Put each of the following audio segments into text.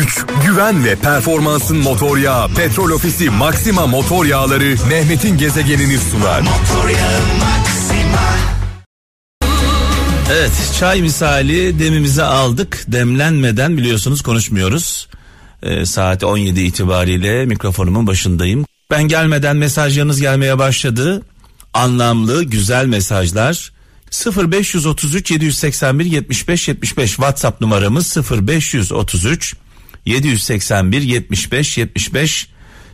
güç, güven ve performansın motor yağı Petrol Ofisi Maxima Motor Yağları Mehmet'in gezegenini sunar. Evet çay misali demimizi aldık. Demlenmeden biliyorsunuz konuşmuyoruz. Ee, saat 17 itibariyle mikrofonumun başındayım. Ben gelmeden mesajlarınız gelmeye başladı. Anlamlı, güzel mesajlar. 0533 781 75 75 WhatsApp numaramız 0533 781 75 75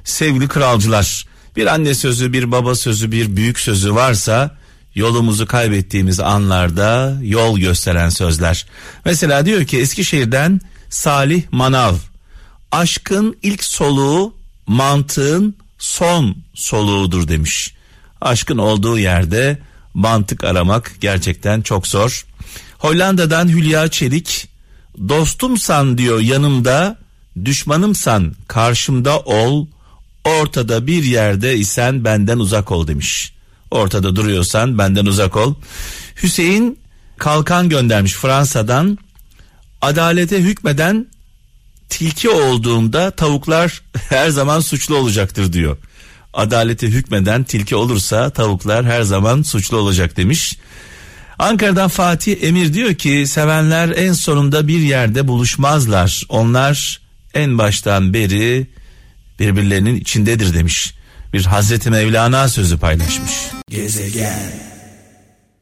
sevgili kralcılar. Bir anne sözü, bir baba sözü, bir büyük sözü varsa yolumuzu kaybettiğimiz anlarda yol gösteren sözler. Mesela diyor ki Eskişehir'den Salih Manav. Aşkın ilk soluğu mantığın son soluğudur demiş. Aşkın olduğu yerde mantık aramak gerçekten çok zor. Hollanda'dan Hülya Çelik dostumsan diyor yanımda düşmanımsan karşımda ol ortada bir yerde isen benden uzak ol demiş. Ortada duruyorsan benden uzak ol. Hüseyin Kalkan göndermiş Fransa'dan adalete hükmeden tilki olduğumda tavuklar her zaman suçlu olacaktır diyor adalete hükmeden tilki olursa tavuklar her zaman suçlu olacak demiş. Ankara'dan Fatih Emir diyor ki sevenler en sonunda bir yerde buluşmazlar. Onlar en baştan beri birbirlerinin içindedir demiş. Bir Hazreti Mevlana sözü paylaşmış. Gezegen.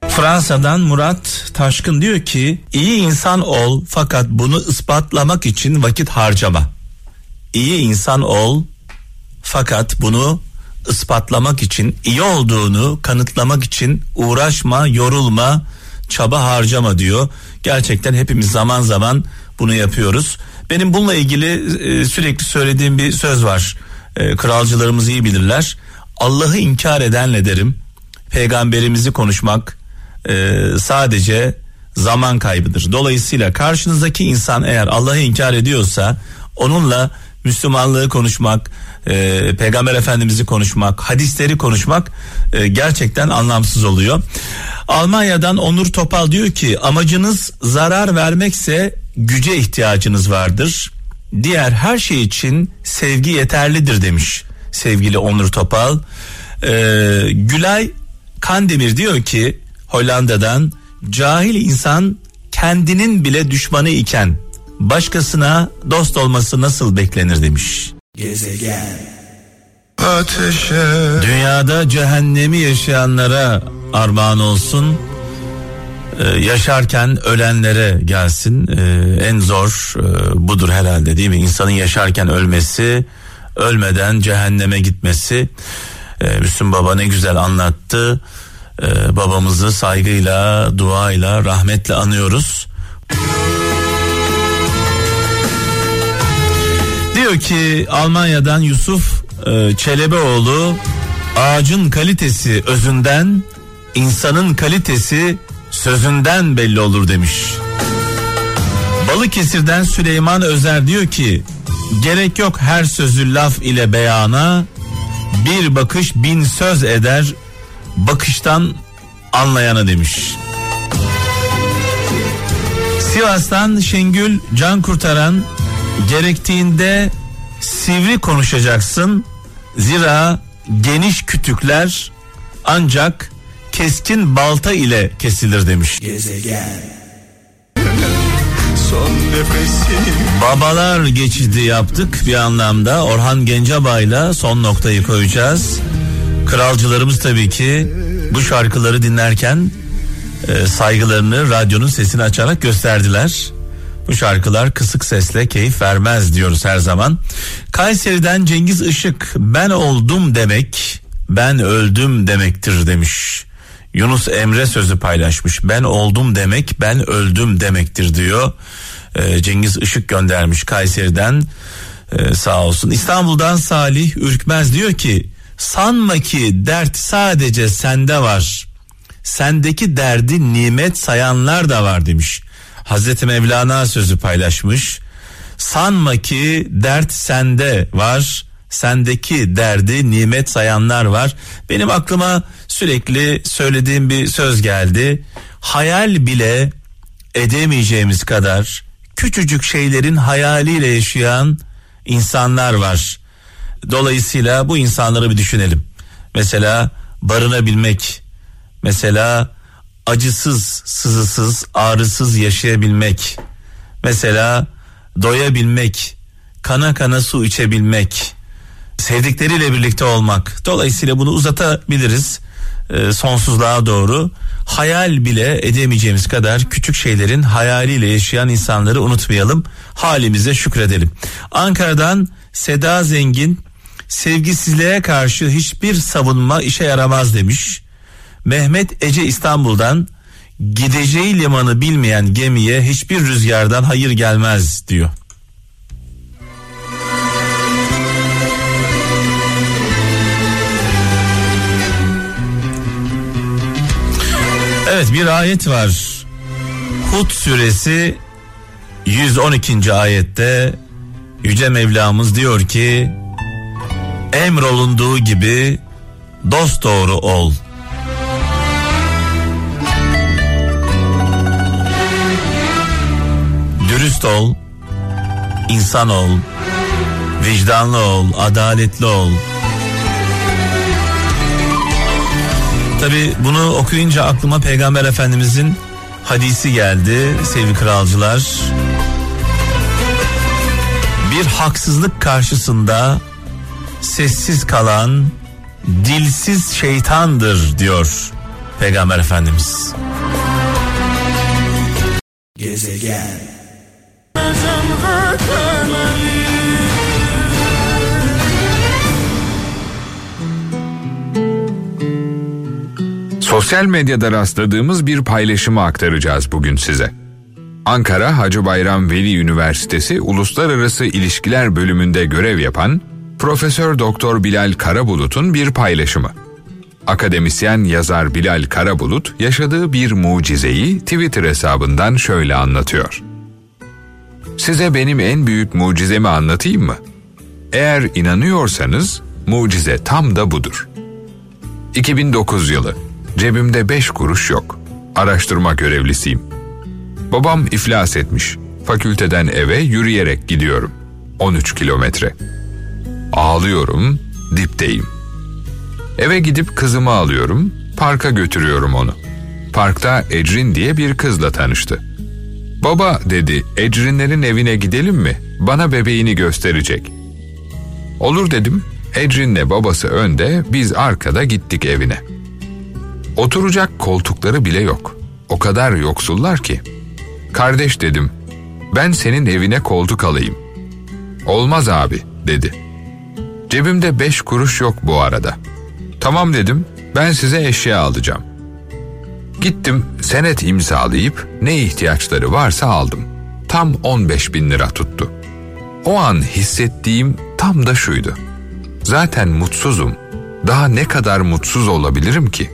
Fransa'dan Murat Taşkın diyor ki iyi insan ol fakat bunu ispatlamak için vakit harcama. İyi insan ol fakat bunu ispatlamak için, iyi olduğunu kanıtlamak için uğraşma, yorulma, çaba harcama diyor. Gerçekten hepimiz zaman zaman bunu yapıyoruz. Benim bununla ilgili e, sürekli söylediğim bir söz var. E, kralcılarımız iyi bilirler. Allah'ı inkar edenle derim. Peygamberimizi konuşmak e, sadece zaman kaybıdır. Dolayısıyla karşınızdaki insan eğer Allah'ı inkar ediyorsa onunla Müslümanlığı konuşmak, e, Peygamber Efendimiz'i konuşmak, hadisleri konuşmak e, gerçekten anlamsız oluyor. Almanya'dan Onur Topal diyor ki amacınız zarar vermekse güce ihtiyacınız vardır. Diğer her şey için sevgi yeterlidir demiş sevgili Onur Topal. Ee, Gülay Kandemir diyor ki Hollanda'dan cahil insan kendinin bile düşmanı iken başkasına dost olması nasıl beklenir demiş. Gezegen. Ateşe. Dünyada cehennemi yaşayanlara armağan olsun. Ee, yaşarken ölenlere gelsin. Ee, en zor e, budur herhalde değil mi? İnsanın yaşarken ölmesi, ölmeden cehenneme gitmesi. Ee, Müslüm Baba ne güzel anlattı. Ee, babamızı saygıyla, duayla, rahmetle anıyoruz. Diyor ki Almanya'dan Yusuf e, Çelebioğlu ağacın kalitesi özünden insanın kalitesi sözünden belli olur demiş. Balıkesir'den Süleyman Özer diyor ki gerek yok her sözü laf ile beyana bir bakış bin söz eder bakıştan anlayana demiş. Sivas'tan Şengül Can Kurtaran gerektiğinde sivri konuşacaksın. Zira geniş kütükler ancak keskin balta ile kesilir demiş. Gezegen. Babalar geçidi yaptık bir anlamda. Orhan Gencebay'la son noktayı koyacağız. Kralcılarımız tabii ki bu şarkıları dinlerken e, saygılarını radyonun sesini açarak gösterdiler. Bu şarkılar kısık sesle keyif vermez diyoruz her zaman. Kayseri'den Cengiz Işık ben oldum demek ben öldüm demektir demiş. Yunus Emre sözü paylaşmış. Ben oldum demek ben öldüm demektir diyor. Ee, Cengiz Işık göndermiş Kayseri'den. Ee, sağ olsun. İstanbul'dan Salih Ürkmez diyor ki sanma ki dert sadece sende var. Sendeki derdi nimet sayanlar da var demiş. Hazreti Mevlana sözü paylaşmış. Sanma ki dert sende var. Sendeki derdi nimet sayanlar var. Benim aklıma sürekli söylediğim bir söz geldi. Hayal bile edemeyeceğimiz kadar küçücük şeylerin hayaliyle yaşayan insanlar var. Dolayısıyla bu insanları bir düşünelim. Mesela barınabilmek, mesela acısız, sızısız, ağrısız yaşayabilmek, mesela doyabilmek, kana kana su içebilmek, sevdikleriyle birlikte olmak. Dolayısıyla bunu uzatabiliriz e, sonsuzluğa doğru. Hayal bile edemeyeceğimiz kadar küçük şeylerin hayaliyle yaşayan insanları unutmayalım. Halimize şükredelim. Ankara'dan Seda Zengin sevgisizliğe karşı hiçbir savunma işe yaramaz demiş. Mehmet Ece İstanbul'dan gideceği limanı bilmeyen gemiye hiçbir rüzgardan hayır gelmez diyor. Evet bir ayet var. Hud suresi 112. ayette Yüce Mevlamız diyor ki emrolunduğu gibi dost doğru ol. Dürüst ol, insan ol, vicdanlı ol, adaletli ol. Tabi bunu okuyunca aklıma Peygamber Efendimizin hadisi geldi sevgili kralcılar. Bir haksızlık karşısında sessiz kalan dilsiz şeytandır diyor Peygamber Efendimiz. Gezegen Sosyal medyada rastladığımız bir paylaşımı aktaracağız bugün size. Ankara Hacı Bayram Veli Üniversitesi Uluslararası İlişkiler bölümünde görev yapan Profesör Doktor Bilal Karabulut'un bir paylaşımı. Akademisyen yazar Bilal Karabulut yaşadığı bir mucizeyi Twitter hesabından şöyle anlatıyor. Size benim en büyük mucizemi anlatayım mı? Eğer inanıyorsanız mucize tam da budur. 2009 yılı Cebimde beş kuruş yok. Araştırma görevlisiyim. Babam iflas etmiş. Fakülteden eve yürüyerek gidiyorum. 13 kilometre. Ağlıyorum, dipteyim. Eve gidip kızımı alıyorum, parka götürüyorum onu. Parkta Ecrin diye bir kızla tanıştı. Baba dedi, Ecrinlerin evine gidelim mi? Bana bebeğini gösterecek. Olur dedim. Ecrin'le babası önde, biz arkada gittik evine.'' Oturacak koltukları bile yok. O kadar yoksullar ki. Kardeş dedim, ben senin evine koltuk alayım. Olmaz abi dedi. Cebimde beş kuruş yok bu arada. Tamam dedim, ben size eşya alacağım. Gittim senet imzalayıp ne ihtiyaçları varsa aldım. Tam 15 bin lira tuttu. O an hissettiğim tam da şuydu. Zaten mutsuzum. Daha ne kadar mutsuz olabilirim ki?''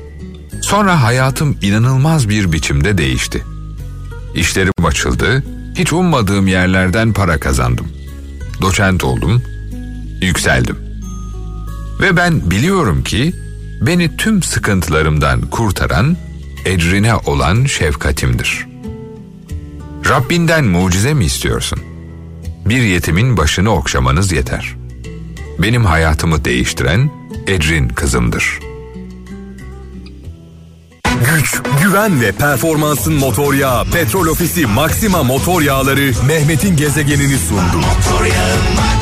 Sonra hayatım inanılmaz bir biçimde değişti. İşlerim açıldı, hiç ummadığım yerlerden para kazandım. Doçent oldum, yükseldim. Ve ben biliyorum ki beni tüm sıkıntılarımdan kurtaran ecrine olan şefkatimdir. Rabbinden mucize mi istiyorsun? Bir yetimin başını okşamanız yeter. Benim hayatımı değiştiren Ecrin kızımdır.'' Güç, güven ve performansın motor yağı Petrol Ofisi Maxima Motor Yağları Mehmet'in gezegenini sundu. Motor yağı.